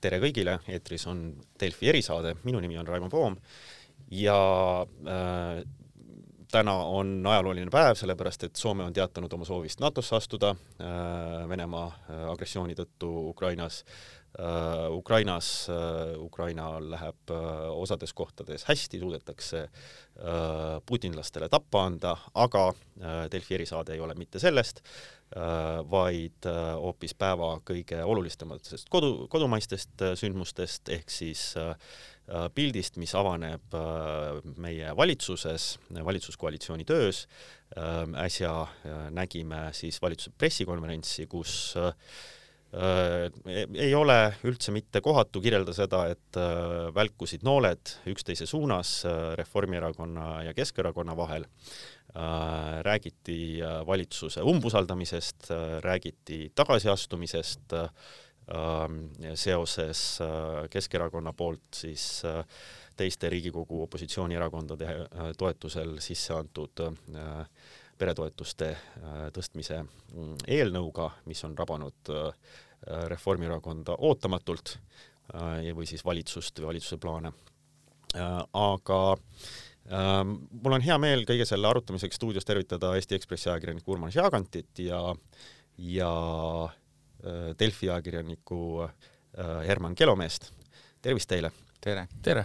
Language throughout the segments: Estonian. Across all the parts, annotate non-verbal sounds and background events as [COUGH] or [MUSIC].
tere kõigile, eetris on Delfi erisaade, minu nimi on Raimo Poom. Ja äh, täna on ajalooline päev, sellepärast et Soome on teatanud oma soovist NATO-sse astuda. Äh, Venemaa äh, agressiooni tõttu Ukrainas. Ukrainas äh,, Ukrainal läheb äh, osades kohtades hästi, suudetakse äh, putinlastele tappa anda, aga äh, Delfi erisaade ei ole mitte sellest äh,, Äh, vaid äh, hoopis päeva kõige olulisematest kodu, kodumaistest äh, sündmustest ehk siis pildist, mis avaneb meie valitsuses, valitsuskoalitsiooni töös. äsja nägime siis valitsuse pressikonverentsi, kus ei ole üldse mitte kohatu kirjelda seda, et välkusid nooled üksteise suunas Reformierakonna ja Keskerakonna vahel. Äh, räägiti äh, valitsuse umbusaldamisest, äh, räägiti tagasiastumisest seoses Keskerakonna poolt siis teiste Riigikogu opositsioonierakondade toetusel sisse antud peretoetuste tõstmise mm, eelnõuga, mis on rabanud Reformierakonda ootamatult või siis valitsust või valitsuse plaane. aga Ähm, mul on hea meel kõige selle arutamiseks stuudios tervitada Eesti Ekspressi ajakirjanikku Urmas Jaagantit ja, ja äh, Delfi ajakirjanikku äh, Herman Kelomeest. tervist teile! tere! tere!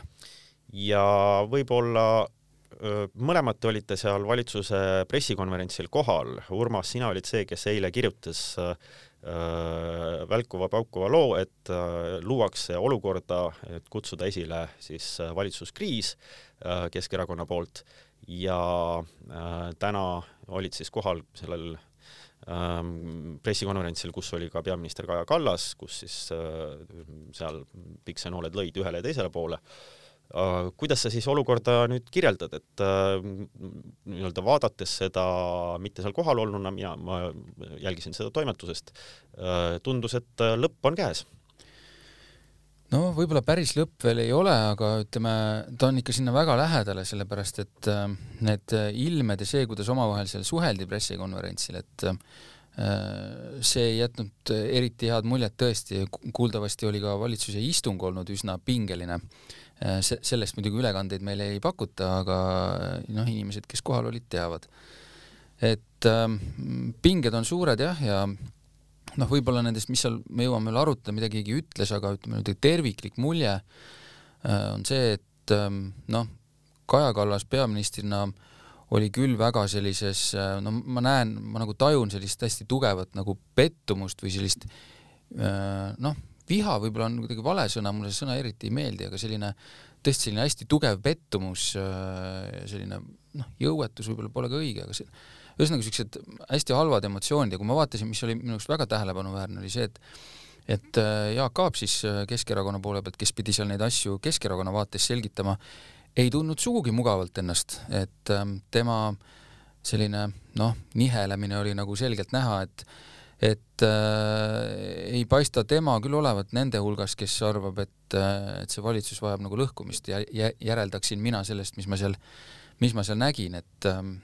ja võib-olla äh, mõlemad te olite seal valitsuse pressikonverentsil kohal. Urmas, sina olid see, kes eile kirjutas välkuva-paukuva loo, et luuakse olukorda, et kutsuda esile siis valitsuskriis Äh, Keskerakonna poolt ja äh, täna olid siis kohal sellel ähm, pressikonverentsil, kus oli ka peaminister Kaja Kallas, kus siis äh, seal piksenooled lõid ühele ja teisele poole. Kuidas sa siis olukorda nüüd kirjeldad, et nii-öelda vaadates seda mitte seal kohal olnuna, mina, ma jälgisin seda toimetusest, tundus, et lõpp on käes no võib-olla päris lõpp veel ei ole, aga ütleme, ta on ikka sinna väga lähedale, sellepärast et äh, need ilmed ja see, kuidas omavahel seal suheldi pressikonverentsil, et äh, see ei jätnud eriti head muljet tõesti, kuuldavasti oli ka valitsuse istung olnud üsna pingeline. Äh, se-, sellest muidugi ülekandeid meile ei pakuta, aga noh, inimesed, kes kohal olid, teavad. et pinged on suured jah, ja, noh, võib-olla nendest, mis seal, me jõuame veel arutada, mida keegi ütles, aga ütleme nüüd terviklik mulje äh, on see, et ähm, noh, Kaja Kallas peaministrina oli küll väga sellises, äh, no ma näen, ma nagu tajun sellist hästi tugevat nagu pettumust või sellist äh, noh, viha võib-olla on kuidagi vale sõna, mulle see sõna eriti ei meeldi, aga selline tõesti selline hästi tugev pettumus, selline noh, jõuetus võib-olla pole ka õige, aga see ühesõnaga siuksed hästi halvad emotsioonid ja kui ma vaatasin, mis oli minu arust väga tähelepanuväärne, oli see, et et äh, Jaak Aab siis äh, Keskerakonna poole pealt, kes pidi seal neid asju Keskerakonna vaates selgitama, ei tundnud sugugi mugavalt ennast, et ähm, tema selline noh, nihelemine oli nagu selgelt näha, et et äh, ei paista tema küll olevat nende hulgas, kes arvab, et äh,, et see valitsus vajab nagu lõhkumist ja järeldaksin mina sellest, mis ma seal mis ma seal nägin, et ähm,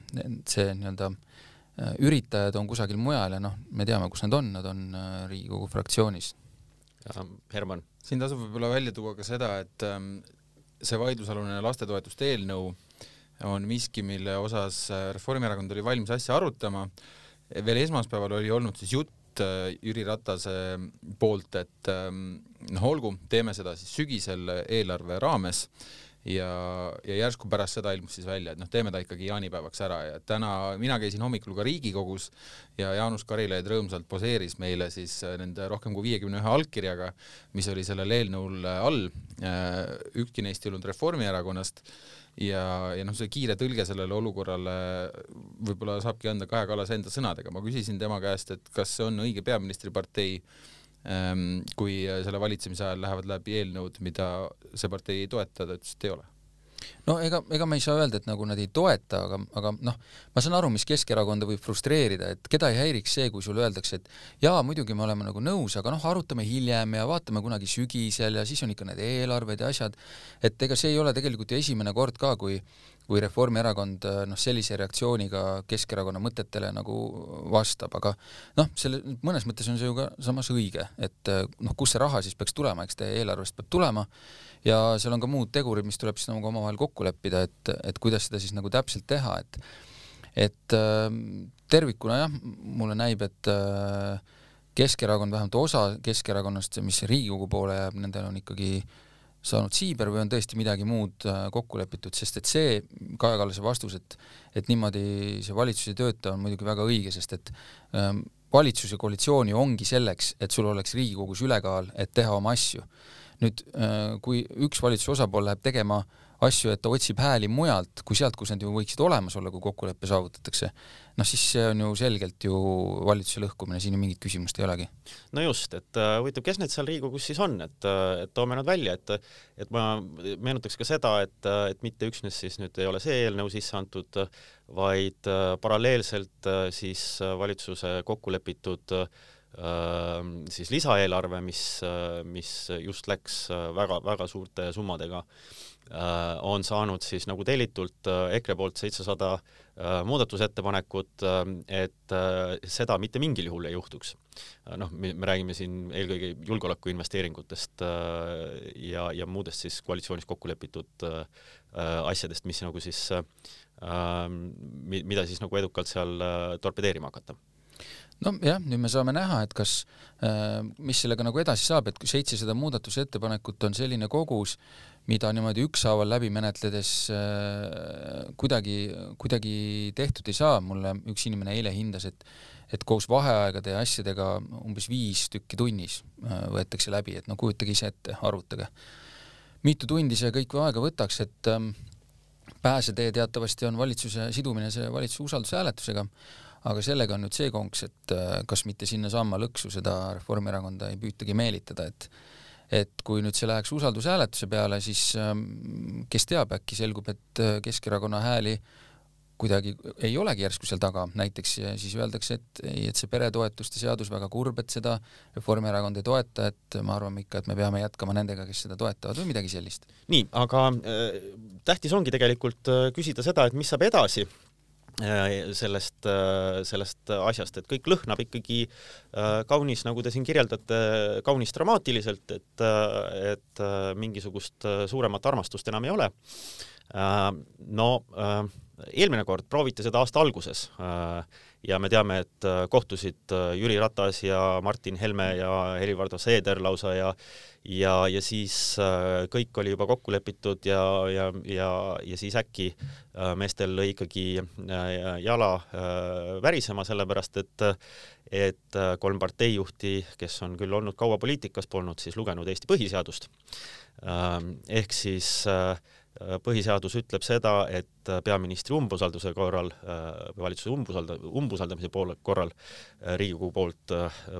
see nii-öelda äh, üritajad on kusagil mujal ja noh, me teame, kus nad on, nad on äh, Riigikogu fraktsioonis. Herman. siin tasub võib-olla välja tuua ka seda, et ähm, see vaidlusalune lastetoetuste eelnõu on miski, mille osas äh, Reformierakond oli valmis asja arutama. Veel esmaspäeval oli olnud siis jutt Jüri Ratase poolt, et ähm, noh, olgu, teeme seda siis sügisel eelarve raames ja, ja järsku pärast seda ilmus siis välja, et noh, teeme ta ikkagi jaanipäevaks ära ja täna mina käisin hommikul ka Riigikogus ja Jaanus Karilaid rõõmsalt poseeris meile siis äh, nende rohkem kui viiekümne ühe allkirjaga, mis oli sellel eelnõul äh, all. Äh, ükski neist ei olnud Reformierakonnast ja, ja noh, see kiire tõlge sellele olukorrale võib-olla saabki anda Kaja Kallas enda sõnadega. ma küsisin tema käest, et kas see on õige peaministripartei Ehm, kui äh, selle valitsemise ajal lähevad läbi eelnõud, mida see partei ei toeta, ta ütles, et ei ole no ega, ega me ei saa öelda, et nagu nad ei toeta, aga, aga noh, ma saan aru, mis Keskerakonda võib frustreerida, et keda ei häiriks see, kui sulle öeldakse, et jaa, muidugi me oleme nagu nõus, aga noh, arutame hiljem ja vaatame kunagi sügisel ja siis on ikka need eelarved ja asjad, et ega see ei ole tegelikult ju esimene kord ka, kui kui Reformierakond noh, sellise reaktsiooniga Keskerakonna mõtetele nagu vastab, aga noh, selle mõnes mõttes on see ju ka samas õige, et noh, kust see raha siis peaks tulema, eks ta eelarvest peab tulema ja seal on ka muud tegurid, mis tuleb siis nagu omavahel kokku leppida, et, et kuidas seda siis nagu täpselt teha, et et äh, tervikuna jah, mulle näib, et äh, Keskerakond, vähemalt osa Keskerakonnast, mis Riigikogu poole jääb, nendel on ikkagi saanud siiber või on tõesti midagi muud äh, kokku lepitud, sest et see Kaja Kallase vastus, et et niimoodi see valitsus ei tööta, on muidugi väga õige, sest et ähm, valitsus ja koalitsioon ju ongi selleks, et sul oleks Riigikogus ülekaal, et teha oma asju. nüüd äh, kui üks valitsuse osapool läheb tegema äh, asju, et ta otsib hääli mujalt kui sealt, kus nad ju võiksid olemas olla, kui kokkulepe saavutatakse, noh siis see on ju selgelt ju valitsuse lõhkumine, siin ju mingit küsimust ei olegi. no just, et äh, huvitav, kes need seal Riigikogus siis on, et, äh, et toome nad välja, et et ma meenutaks ka seda, et, äh, et mitte üksnes siis nüüd ei ole see eelnõu sisse antud, vaid paralleelselt siis valitsuse kokku lepitud siis lisaeelarve, mis, mis just läks väga-väga suurte summadega Äh, on saanud siis nagu tellitult äh, EKRE poolt seitsesada äh, muudatusettepanekut, et seda mitte mingil juhul ei juhtuks. noh, me räägime siin eelkõige julgeolekuinvesteeringutest ja, ja muudest siis koalitsioonis kokku lepitud asjadest, mis nagu siis, mida siis nagu edukalt seal torpedeerima hakata nojah, nüüd me saame näha, et kas, mis sellega nagu edasi saab, et seitsesada muudatusettepanekut on selline kogus, mida niimoodi ükshaaval läbi menetledes äh, kuidagi, kuidagi tehtud ei saa, mulle üks inimene eile hindas, et et koos vaheaegade ja asjadega umbes viis tükki tunnis äh, võetakse läbi, et no kujutage ise ette, arvutage. mitu tundi see kõik aega võtaks, et ähm, pääsetee teatavasti on valitsuse sidumine selle valitsuse usaldushääletusega, aga sellega on nüüd see konks, et äh, kas mitte sinnasamma lõksu seda Reformierakonda ei püütagi meelitada, et et kui nüüd see läheks usaldushääletuse peale, siis ähm, kes teab, äkki selgub, et äh, Keskerakonna hääli kuidagi ei olegi järsku seal taga, näiteks siis öeldakse, et ei, et see peretoetuste seadus väga kurb, et seda Reformierakond ei toeta, et me arvame ikka, et me peame jätkama nendega, kes seda toetavad või midagi sellist. nii, aga äh, tähtis ongi tegelikult äh, küsida seda, et mis saab edasi Äh, sellest, äh, sellest asjast, et kõik lõhnab ikkagi äh, kaunis, nagu te siin kirjeldate, kaunis dramaatiliselt, et, et mingisugust suuremat armastust enam ei ole. no eelmine kord prooviti seda aasta alguses ja me teame, et kohtusid Jüri Ratas ja Martin Helme ja Helir-Valdor Seeder lausa ja ja, ja siis äh, kõik oli juba kokku lepitud ja, ja, ja, ja siis äkki äh, meestel lõi ikkagi äh, jala värisema, sellepärast et et kolm parteijuhti, kes on küll olnud kaua poliitikas, polnud siis lugenud Eesti põhiseadust. ehk siis äh, põhiseadus ütleb seda, et peaministri umbusalduse korral või valitsuse umbusalda-, umbusaldamise poole korral Riigikogu poolt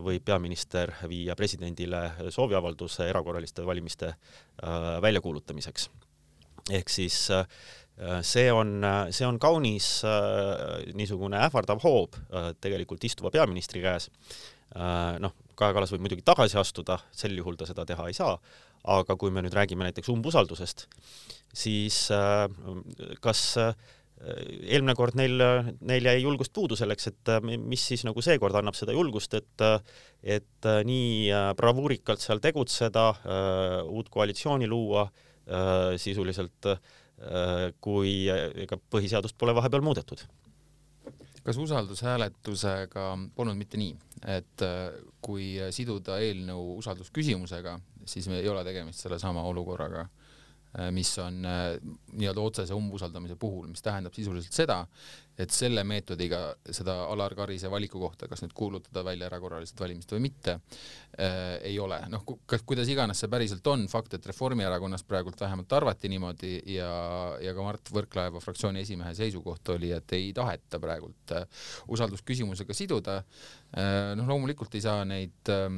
võib peaminister viia presidendile sooviavalduse erakorraliste valimiste väljakuulutamiseks. ehk siis see on, see on kaunis niisugune ähvardav hoob tegelikult istuva peaministri käes. noh, Kaja Kallas võib muidugi tagasi astuda, sel juhul ta seda teha ei saa, aga kui me nüüd räägime näiteks umbusaldusest, siis äh, kas äh, eelmine kord neil, neil jäi julgust puudu selleks, et äh, mis siis nagu seekord annab seda julgust, et et nii bravuurikalt seal tegutseda, uut koalitsiooni luua sisuliselt, kui ega põhiseadust pole vahepeal muudetud? Kas usaldushääletusega polnud mitte nii, et kui siduda eelnõu usaldusküsimusega, siis ei ole tegemist sellesama olukorraga, Äh, mis on äh, nii-öelda otsese umbusaldamise puhul, mis tähendab sisuliselt seda, et selle meetodiga seda Alar Karise valiku kohta, kas nüüd kuulutada välja erakorralised valimised või mitte äh,, ei ole. noh, kas, kuidas iganes see päriselt on, fakt, et Reformierakonnas praegult vähemalt arvati niimoodi ja, ja ka Mart Võrklaeva fraktsiooni esimehe seisukoht oli, et ei taheta praegult äh, usaldusküsimusega siduda äh,. noh, loomulikult ei saa neid äh,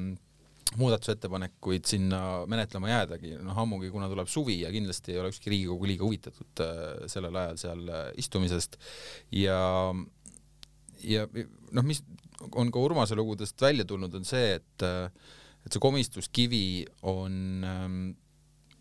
muudatusettepanekuid sinna menetlema jäädagi, noh ammugi kuna tuleb suvi ja kindlasti ei ole ükski Riigikogu liige huvitatud äh, sellel ajal seal äh, istumisest. Ja ja noh, mis on ka Urmase lugudest välja tulnud, on see, et äh, et see komistuskivi on ähm,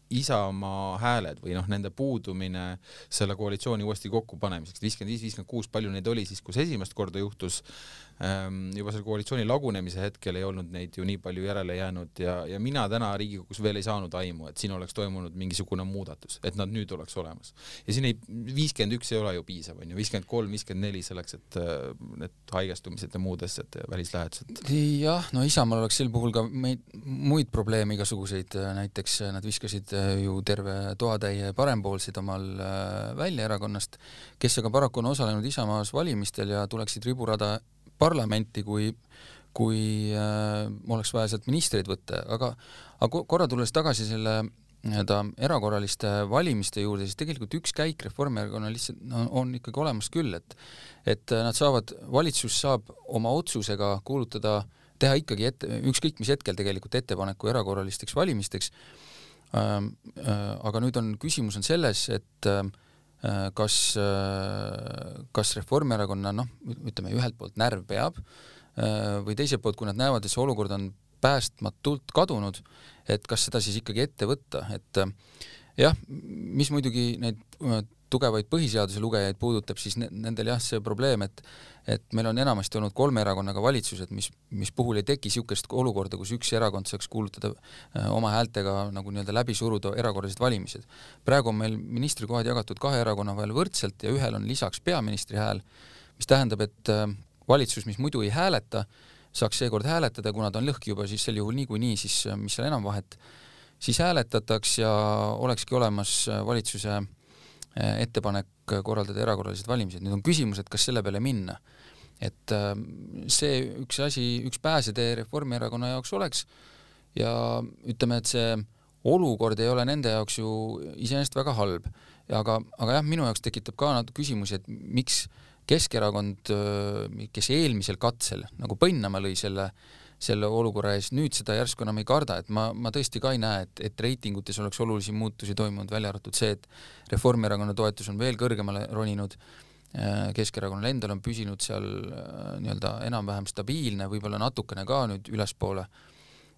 Isamaa hääled või noh, nende puudumine selle koalitsiooni uuesti kokkupanemiseks, viiskümmend viis, viiskümmend kuus, palju neid oli siis, kui see esimest korda juhtus. Ehm, juba selle koalitsiooni lagunemise hetkel ei olnud neid ju nii palju järele jäänud ja, ja mina täna Riigikogus veel ei saanud aimu, et siin oleks toimunud mingisugune muudatus, et nad nüüd oleks olemas. ja siin ei, viiskümmend üks ei ole ju piisav, on ju, viiskümmend kolm, viiskümmend neli selleks, et äh, need haigestumised ja muud asjad, välislähetused. jah, no Isamaal oleks sel puhul ka meid, muid probleeme igasuguseid, näiteks nad viskasid äh, ju terve toatäie parempoolseid omal äh, välja erakonnast, kes aga paraku on osalenud Isamaas valimistel ja tuleksid riburada parlamenti, kui kui äh, oleks vaja sealt ministreid võtta, aga aga korra tulles tagasi selle nii-öelda erakorraliste valimiste juurde, siis tegelikult üks käik Reformierakonnal lihtsalt no, on ikkagi olemas küll, et et nad saavad, valitsus saab oma otsusega kuulutada, teha ikkagi ette, ükskõik mis hetkel tegelikult ettepaneku erakorralisteks valimisteks ähm,. Äh, aga nüüd on, küsimus on selles, et äh, Äh, kas, äh, kas Reformierakonna noh, ütleme ühelt poolt närv peab äh, või teiselt poolt, kui nad näevad, et see olukord on päästmatult kadunud, et kas seda siis ikkagi ette võtta, et jah, mis muidugi neid tugevaid põhiseaduse lugejaid puudutab, siis nendel jah, see probleem, et et meil on enamasti olnud kolme erakonnaga valitsused, mis, mis puhul ei teki niisugust olukorda, kus üks erakond saaks kuulutada äh, oma häältega nagu nii-öelda läbi suruda erakorralised valimised. praegu on meil ministrikohad jagatud kahe erakonna vahel võrdselt ja ühel on lisaks peaministri hääl, mis tähendab, et äh, valitsus, mis muidu ei hääleta, saaks seekord hääletada, kuna ta on lõhki juba, siis sel juhul niikuinii, siis äh, mis seal enam vahet, siis hääletataks ja olekski olemas valitsuse Äh, ettepanek korraldada erakorralised valimised, nüüd on küsimus, et kas selle peale minna. et ähm, see üks asi, üks pääsetee Reformierakonna jaoks oleks ja ütleme, et see olukord ei ole nende jaoks ju iseenesest väga halb, aga, aga jah, minu jaoks tekitab ka natuke küsimusi, et miks Keskerakond, äh, kes eelmisel katsel nagu põnnama lõi selle äh, selle olukorra ees, nüüd seda järsku enam ei karda, et ma, ma tõesti ka ei näe, et, et reitingutes oleks olulisi muutusi toimunud, välja arvatud see, et Reformierakonna toetus on veel kõrgemale roninud, äh, Keskerakonnal endal on püsinud seal äh, nii-öelda enam-vähem stabiilne, võib-olla natukene ka nüüd ülespoole,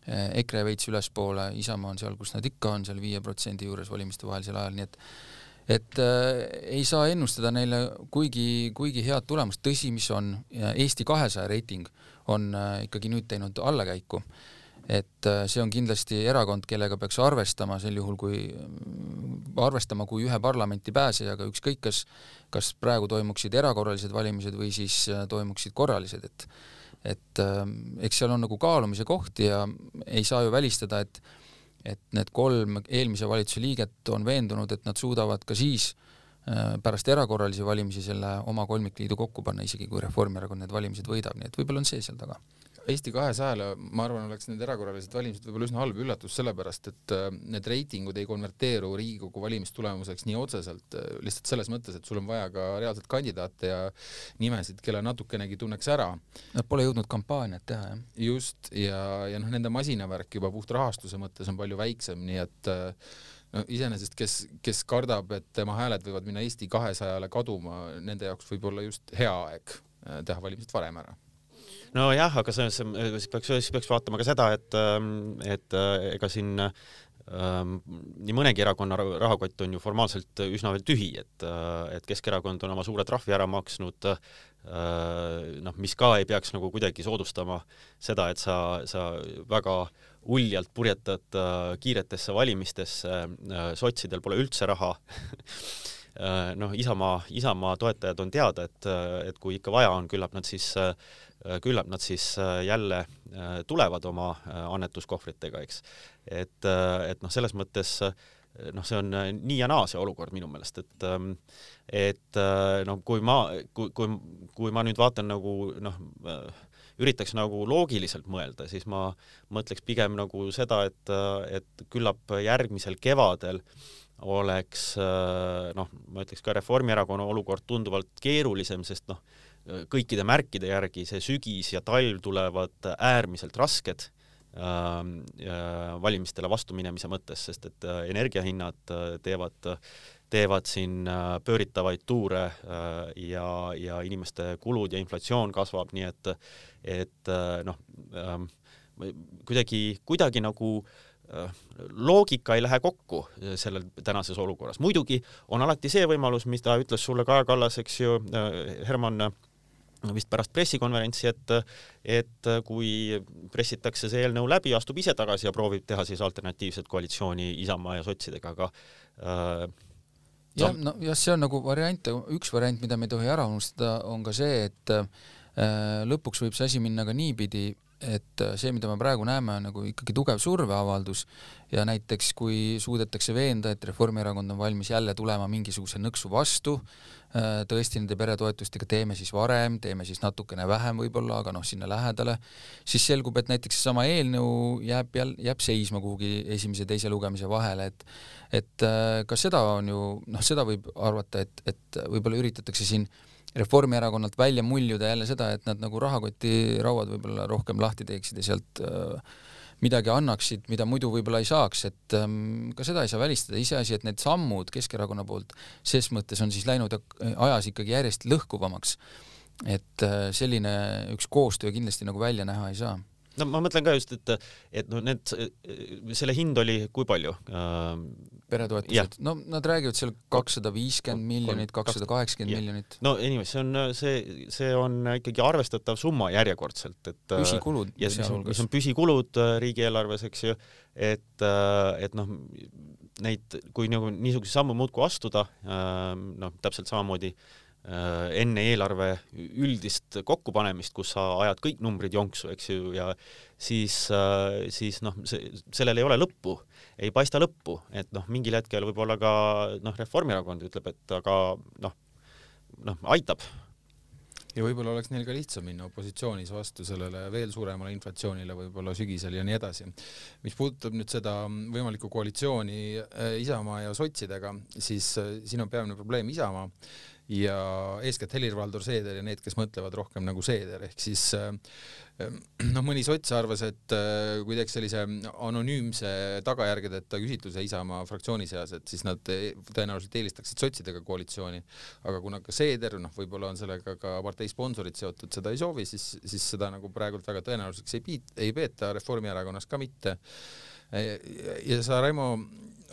äh, EKRE veits ülespoole, Isamaa on seal, kus nad ikka on, seal viie protsendi juures valimiste vahelisel ajal, nii et et äh, ei saa ennustada neile kuigi, kuigi head tulemust, tõsi, mis on, Eesti kahesaja reiting on äh, ikkagi nüüd teinud allakäiku. et äh, see on kindlasti erakond, kellega peaks arvestama sel juhul, kui, äh, arvestama kui ühe parlamenti pääsejaga, ükskõik kas, kas praegu toimuksid erakorralised valimised või siis äh, toimuksid korralised, et et äh, eks seal on nagu kaalumise kohti ja ei saa ju välistada, et et need kolm eelmise valitsuse liiget on veendunud, et nad suudavad ka siis äh, pärast erakorralisi valimisi selle oma kolmikliidu kokku panna, isegi kui Reformierakond need valimised võidab, nii et võib-olla on see seal taga. Eesti kahesajale, ma arvan, oleks need erakorralised valimised võib-olla üsna halb üllatus, sellepärast et äh, need reitingud ei konverteeru Riigikogu valimistulemuseks nii otseselt, äh, lihtsalt selles mõttes, et sul on vaja ka reaalselt kandidaate ja nimesid, kelle natukenegi tunneks ära. Nad pole jõudnud kampaaniat teha, jah. just, ja, ja noh, nende masinavärk juba puht rahastuse mõttes on palju väiksem, nii et äh, no iseenesest, kes, kes kardab, et tema hääled võivad minna Eesti kahesajale kaduma, nende jaoks võib olla just hea aeg teha valimised varem ära. Nojah, aga selles, siis peaks, siis peaks vaatama ka seda, et, ähm, et äh, ega siin nii mõnegi erakonna rahakott on ju formaalselt üsna veel tühi, et, äh, et Keskerakond on oma suure trahvi ära maksnud, äh, noh, mis ka ei peaks nagu kuidagi soodustama seda, et sa, sa väga uljalt purjetad kiiretesse valimistesse, sotsidel pole üldse raha. [LAUGHS] Noh, Isamaa, Isamaa toetajad on teada, et, et kui ikka vaja on, küllap nad siis Äh, küllap nad siis äh, jälle äh, tulevad oma annetuskohvritega, eks. et, et noh, selles mõttes noh, see on nii ja naa see olukord minu meelest, et ähm, et noh, kui ma, kui, kui, kui ma nüüd vaatan nagu noh, üritaks nagu loogiliselt mõelda, siis ma mõtleks pigem nagu seda, et, et küllap järgmisel kevadel oleks noh, ma ütleks ka Reformierakonna olukord tunduvalt keerulisem, sest noh, kõikide märkide järgi see sügis ja talv tulevad äärmiselt rasked ähm, valimistele vastuminemise mõttes, sest et äh, energiahinnad äh, teevad, teevad siin äh, pööritavaid tuure ja, ja inimeste kulud ja inflatsioon kasvab, nii et, et noh, ähm, kuidagi, kuidagi nagu loogika ei lähe kokku sellel tänases olukorras. muidugi on alati see võimalus, mida ütles sulle Kaja Kallas, eks ju, Herman vist pärast pressikonverentsi, et et kui pressitakse see eelnõu läbi, astub ise tagasi ja proovib teha siis alternatiivset koalitsiooni Isamaa ja sotsidega, aga äh, jah, no jah, see on nagu variant, üks variant, mida me ei tohi ära unustada, on ka see, et äh, lõpuks võib see asi minna ka niipidi, et äh, see, mida me praegu näeme, on nagu ikkagi tugev surveavaldus ja näiteks kui suudetakse veenda, et Reformierakond on valmis jälle tulema mingisuguse nõksu vastu, äh, tõesti nende peretoetustega teeme siis varem, teeme siis natukene vähem võib-olla, aga noh, sinna lähedale, siis selgub, et näiteks seesama eelnõu jääb jälle, jääb seisma kuhugi esimese ja teise lugemise vahele, et et äh, ka seda on ju, noh, seda võib arvata, et, et võib-olla üritatakse siin Reformierakonnalt välja muljuda jälle seda, et nad nagu rahakotirauad võib-olla rohkem lahti teeksid ja sealt äh, midagi annaksid, mida muidu võib-olla ei saaks, et ähm, ka seda ei saa välistada, iseasi, et need sammud Keskerakonna poolt ses mõttes on siis läinud ajas ikkagi järjest lõhkuvamaks. et äh, selline üks koostöö kindlasti nagu välja näha ei saa no ma mõtlen ka just, et, et noh, need, selle hind oli kui palju äh,? peretoetused, no nad räägivad seal kakssada viiskümmend miljonit, kakssada kaheksakümmend miljonit. no anyway, see on, see, see on ikkagi arvestatav summa järjekordselt, et äh, püsikulud ja mis on, mis on püsikulud äh, riigieelarves, eks ju, et, äh, et noh, neid, kui nagu niisuguseid samme muudkui astuda, noh, täpselt samamoodi äh, Äh, enne eelarve üldist kokkupanemist, kus sa ajad kõik numbrid jonksu, eks ju, ja siis, äh, siis noh, see, sellel ei ole lõppu, ei paista lõppu, et noh, mingil hetkel võib-olla ka noh, Reformierakond ütleb, et aga noh, noh, aitab. ja võib-olla oleks neil ka lihtsam minna opositsioonis vastu sellele veel suuremale inflatsioonile võib-olla sügisel ja nii edasi. mis puudutab nüüd seda võimalikku koalitsiooni äh, Isamaa ja sotsidega, siis siin on peamine probleem Isamaa ja eeskätt Helir-Valdor Seeder ja need, kes mõtlevad rohkem nagu Seeder, ehk siis noh, mõni sots arvas, et äh, kui teeks sellise anonüümse tagajärgedeta küsitluse Isamaa fraktsiooni seas, et siis nad e-, tõenäoliselt eelistaksid sotsidega koalitsiooni, aga kuna ka Seeder, noh, võib-olla on sellega ka partei sponsorid seotud, seda ei soovi, siis, siis seda nagu praegult väga tõenäoliseks ei piit-, ei peeta, Reformierakonnas ka mitte. ja sa, Raimo,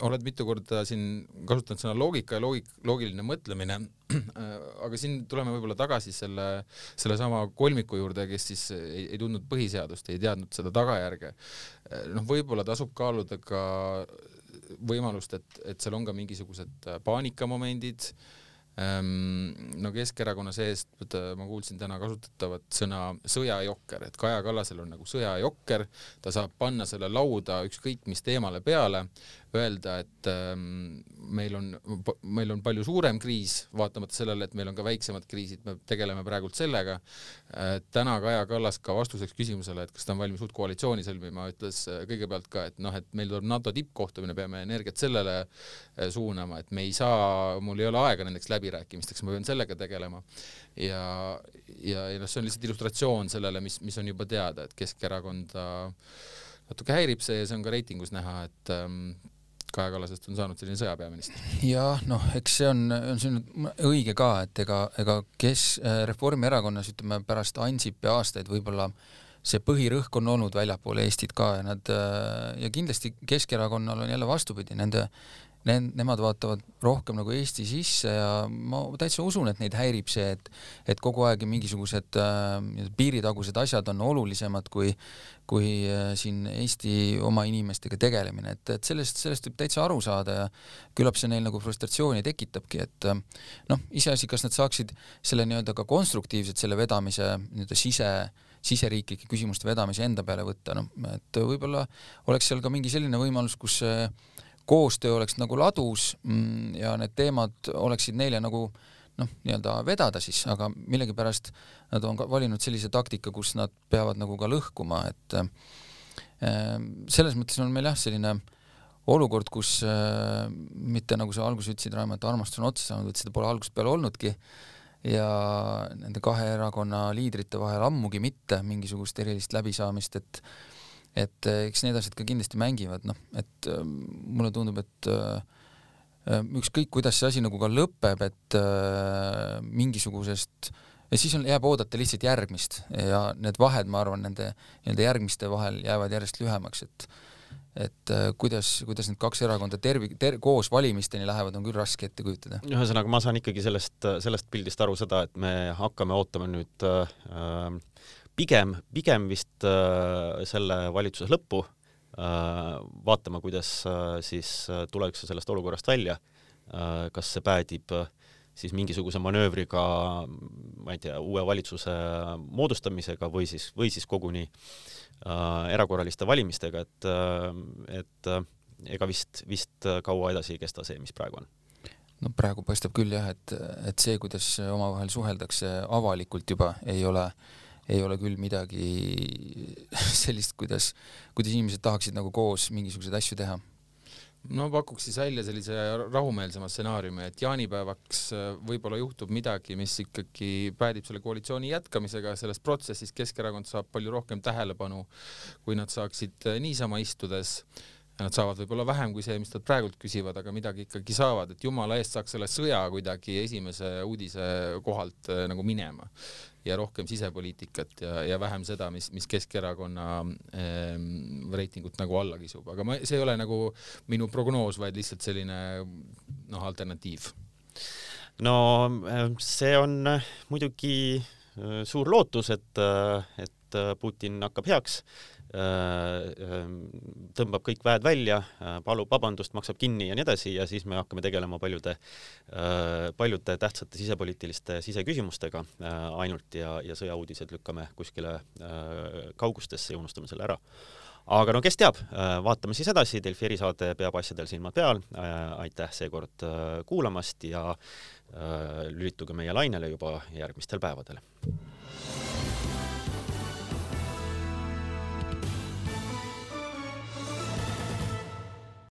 oled mitu korda siin kasutanud sõna loogika ja loogik, loogiline mõtlemine, [CLEARS THROAT] aga siin tuleme võib-olla tagasi selle, sellesama kolmiku juurde, kes siis ei, ei tundnud põhiseadust, ei teadnud seda tagajärge. noh, võib-olla tasub kaaluda ka võimalust, et, et seal on ka mingisugused paanikamomendid Ehm, no Keskerakonna seest ma kuulsin täna kasutatavat sõna sõjajokker, et Kaja Kallasel on nagu sõjajokker, ta saab panna selle lauda ükskõik mis teemale peale, öelda, et ähm, meil on, meil on palju suurem kriis, vaatamata sellele, et meil on ka väiksemad kriisid, me tegeleme praegult sellega äh,. täna Kaja Kallas ka vastuseks küsimusele, et kas ta on valmis uut koalitsiooni sõlmima, ütles äh, kõigepealt ka, et noh, et meil tuleb NATO tippkohtumine, peame energiat sellele äh, suunama, et me ei saa, mul ei ole aega nendeks läbi läbirääkimisteks, ma pean sellega tegelema. ja, ja, ja noh, see on lihtsalt illustratsioon sellele, mis, mis on juba teada, et Keskerakonda natuke häirib see ja see on ka reitingus näha, et ähm, Kaja Kallasest on saanud selline sõjapeaminister. jah, noh, eks see on, on on õige ka, et ega, ega kes äh, Reformierakonnas ütleme pärast Ansipi aastaid võib-olla see põhirõhk on olnud väljapoole Eestit ka ja nad äh, ja kindlasti Keskerakonnal on jälle vastupidi, nende ne-, nemad vaatavad rohkem nagu Eesti sisse ja ma täitsa usun, et neid häirib see, et et kogu aeg mingisugused äh, piiritagused asjad on olulisemad kui kui äh, siin Eesti oma inimestega tegelemine, et, et sellest, sellest võib täitsa aru saada ja küllap see neil nagu frustratsiooni tekitabki, et äh, noh, iseasi, kas nad saaksid selle nii-öelda ka konstruktiivselt selle vedamise nii-öelda sise siseriiklike küsimuste vedamise enda peale võtta, noh, et võib-olla oleks seal ka mingi selline võimalus, kus äh, koostöö oleks nagu ladus mm, ja need teemad oleksid neile nagu noh, nii-öelda vedada siis, aga millegipärast nad on valinud sellise taktika, kus nad peavad nagu ka lõhkuma, et äh, selles mõttes on meil jah, selline olukord, kus äh, mitte nagu sa alguses ütlesid, Raimo, et armastus on otsa saanud, et seda pole algusest peale olnudki ja nende kahe erakonna liidrite vahel ammugi mitte mingisugust erilist läbisaamist, et et äh, eks need asjad ka kindlasti mängivad, noh, et äh, mulle tundub, et äh, ükskõik, kuidas see asi nagu ka lõpeb, et mingisugusest ja siis on, jääb oodata lihtsalt järgmist ja need vahed, ma arvan, nende nii-öelda järgmiste vahel jäävad järjest lühemaks, et et äh, kuidas, kuidas need kaks erakonda tervi- ter,, koos valimisteni lähevad, on küll raske ette kujutada. ühesõnaga, ma saan ikkagi sellest, sellest pildist aru seda, et me hakkame ootama nüüd äh, pigem, pigem vist äh, selle valitsuse lõppu äh,, vaatama, kuidas äh, siis äh, tullakse sellest olukorrast välja. Äh,, kas see päädib äh, siis mingisuguse manöövriga, ma ei tea, uue valitsuse moodustamisega või siis, või siis koguni äh, erakorraliste valimistega, et, äh, et äh, ega vist, vist kaua edasi ei kesta see, mis praegu on. No praegu paistab küll jah, et, et see, kuidas omavahel suheldakse avalikult juba, ei ole, ei ole küll midagi [LAUGHS] sellist, kuidas, kuidas inimesed tahaksid nagu koos mingisuguseid asju teha. No pakuks siis välja sellise rahumeelsema stsenaariumi, et jaanipäevaks äh, võib-olla juhtub midagi, mis ikkagi päädib selle koalitsiooni jätkamisega, selles protsessis Keskerakond saab palju rohkem tähelepanu, kui nad saaksid äh, niisama istudes. Nad saavad võib-olla vähem kui see, mis nad praegult küsivad, aga midagi ikkagi saavad, et jumala eest saaks selle sõja kuidagi esimese uudise kohalt äh, nagu minema ja rohkem sisepoliitikat ja, ja vähem seda, mis, mis Keskerakonna ähm, reitingut nagu alla kisub, aga ma, see ei ole nagu minu prognoos, vaid lihtsalt selline noh, alternatiiv. no ehm, see on muidugi äh, suur lootus, et, et Putin hakkab heaks tõmbab kõik väed välja, äh, palub vabandust, maksab kinni ja nii edasi ja siis me hakkame tegelema paljude, äh, paljude tähtsate sisepoliitiliste siseküsimustega ainult ja, ja sõjauudised lükkame kuskile kaugustesse ja unustame selle ära. aga no kes teab, vaatame siis edasi, Delfi erisaade peab asjadel silmad peal, aitäh seekord kuulamast ja lülituge meie lainele juba järgmistel päevadel.